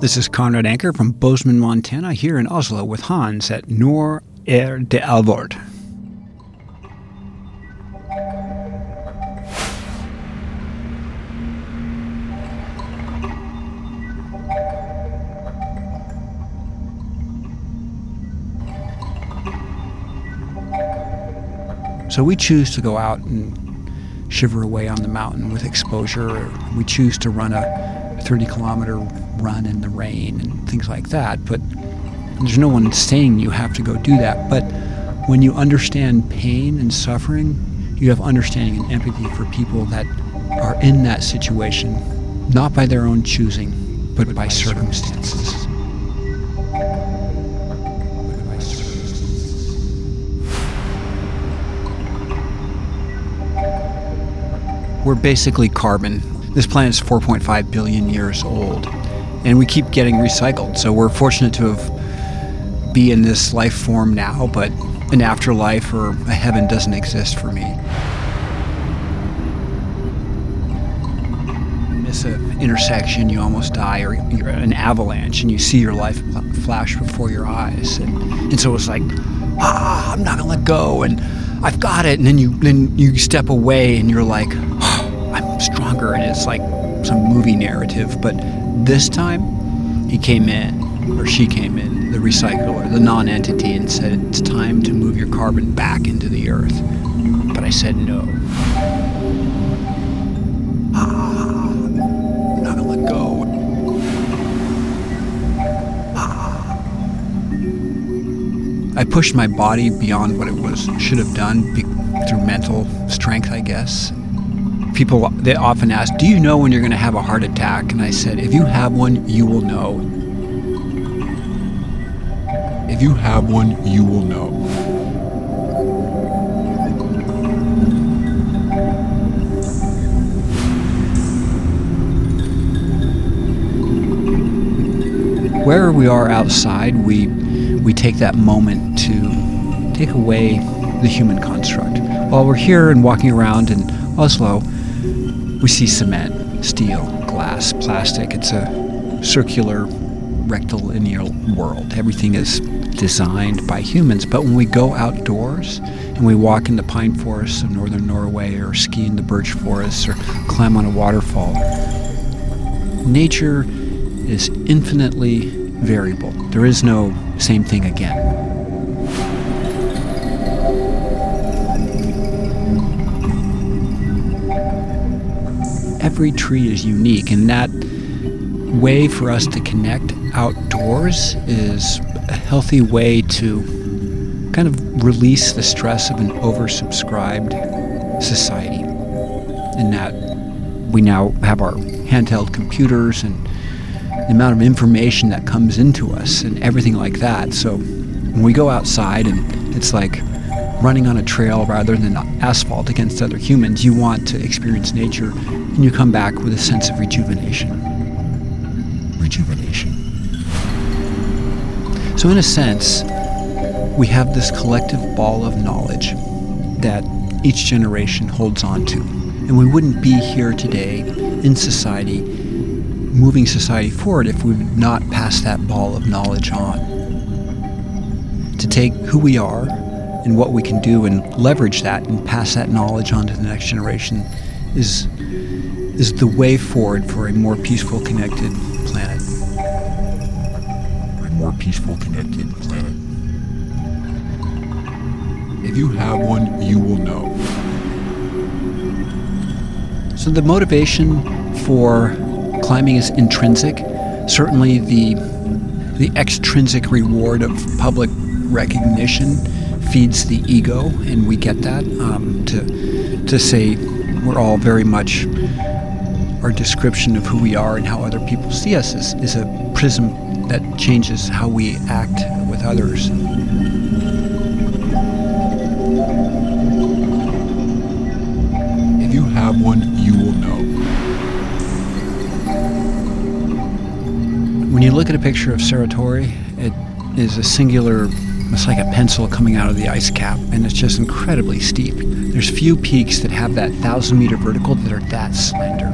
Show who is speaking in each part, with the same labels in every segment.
Speaker 1: This is Conrad Anker from Bozeman, Montana, here in Oslo with Hans at Nor Er de Alvord. So we choose to go out and shiver away on the mountain with exposure. We choose to run a 30 kilometer run in the rain and things like that. But there's no one saying you have to go do that. But when you understand pain and suffering, you have understanding and empathy for people that are in that situation, not by their own choosing, but by circumstances. We're basically carbon. This planet's 4.5 billion years old, and we keep getting recycled. So we're fortunate to have be in this life form now, but an afterlife or a heaven doesn't exist for me. Miss an intersection, you almost die, or you're an avalanche, and you see your life flash before your eyes, and, and so it's like, ah, I'm not gonna let go, and I've got it, and then you then you step away, and you're like, stronger, and it's like some movie narrative, but this time, he came in, or she came in, the recycler, the non entity, and said, It's time to move your carbon back into the earth. But I said no. Ah, I'm not gonna let go. Ah. I pushed my body beyond what it was should have done through mental strength, I guess people they often ask, "Do you know when you're going to have a heart attack?" And I said, "If you have one, you will know." If you have one, you will know. Where we are outside, we we take that moment to take away the human construct. While we're here and walking around in Oslo, we see cement, steel, glass, plastic. It's a circular, rectilinear world. Everything is designed by humans. But when we go outdoors and we walk in the pine forests of northern Norway or ski in the birch forests or climb on a waterfall, nature is infinitely variable. There is no same thing again. Every tree is unique, and that way for us to connect outdoors is a healthy way to kind of release the stress of an oversubscribed society. In that we now have our handheld computers and the amount of information that comes into us and everything like that. So when we go outside and it's like running on a trail rather than asphalt against other humans, you want to experience nature and you come back with a sense of rejuvenation. Rejuvenation. So, in a sense, we have this collective ball of knowledge that each generation holds on to. And we wouldn't be here today in society, moving society forward, if we would not pass that ball of knowledge on. To take who we are and what we can do and leverage that and pass that knowledge on to the next generation is is the way forward for a more peaceful, connected planet.
Speaker 2: A more peaceful, connected planet. If you have one, you will know.
Speaker 1: So the motivation for climbing is intrinsic. Certainly the the extrinsic reward of public recognition feeds the ego, and we get that. Um, to to say we're all very much our description of who we are and how other people see us is, is a prism that changes how we act with others.
Speaker 2: If you have one, you will know.
Speaker 1: When you look at a picture of Torre, it is a singular, it's like a pencil coming out of the ice cap, and it's just incredibly steep. There's few peaks that have that thousand meter vertical that are that slender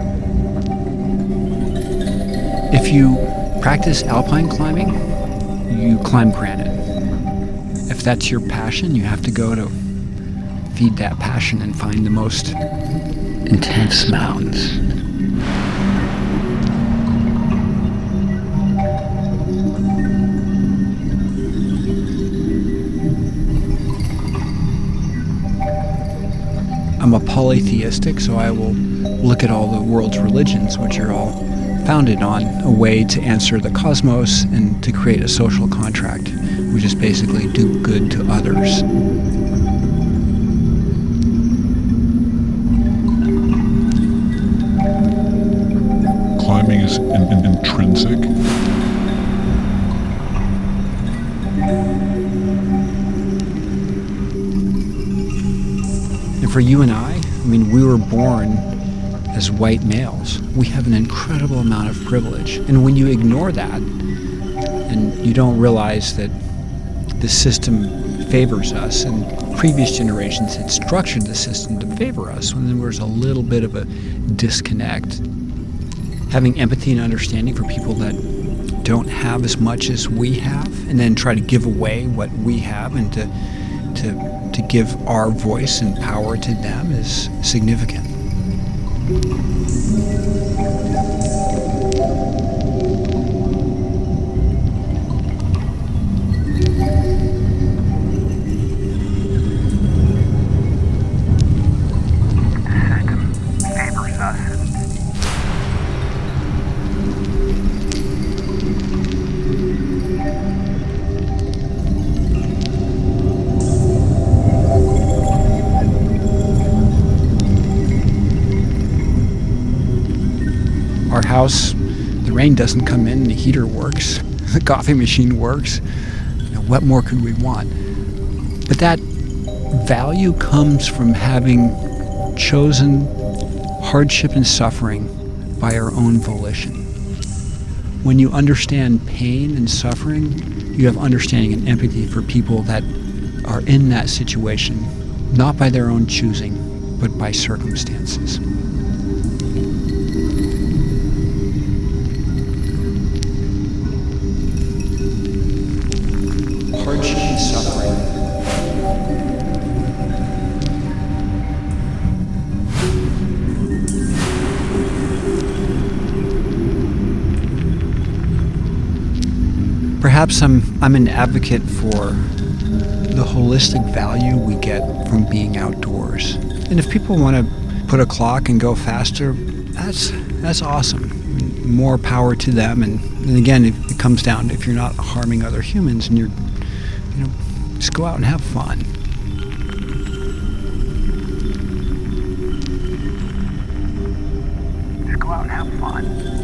Speaker 1: if you practice alpine climbing, you climb granite. If that's your passion, you have to go to feed that passion and find the most intense mountains. I'm a polytheistic, so I will look at all the world's religions, which are all founded on a way to answer the cosmos and to create a social contract, which is basically do good to others.
Speaker 2: Climbing is in- in- intrinsic.
Speaker 1: For you and I, I mean, we were born as white males. We have an incredible amount of privilege. And when you ignore that and you don't realize that the system favors us and previous generations had structured the system to favor us when there was a little bit of a disconnect. Having empathy and understanding for people that don't have as much as we have and then try to give away what we have and to to to give our voice and power to them is significant. House, the rain doesn't come in, the heater works, the coffee machine works. You know, what more could we want? But that value comes from having chosen hardship and suffering by our own volition. When you understand pain and suffering, you have understanding and empathy for people that are in that situation, not by their own choosing, but by circumstances. Perhaps I'm I'm an advocate for the holistic value we get from being outdoors. And if people want to put a clock and go faster, that's that's awesome. More power to them. And, and again, it, it comes down to if you're not harming other humans and you're, you know, just go out and have fun.
Speaker 3: Just go out and have fun.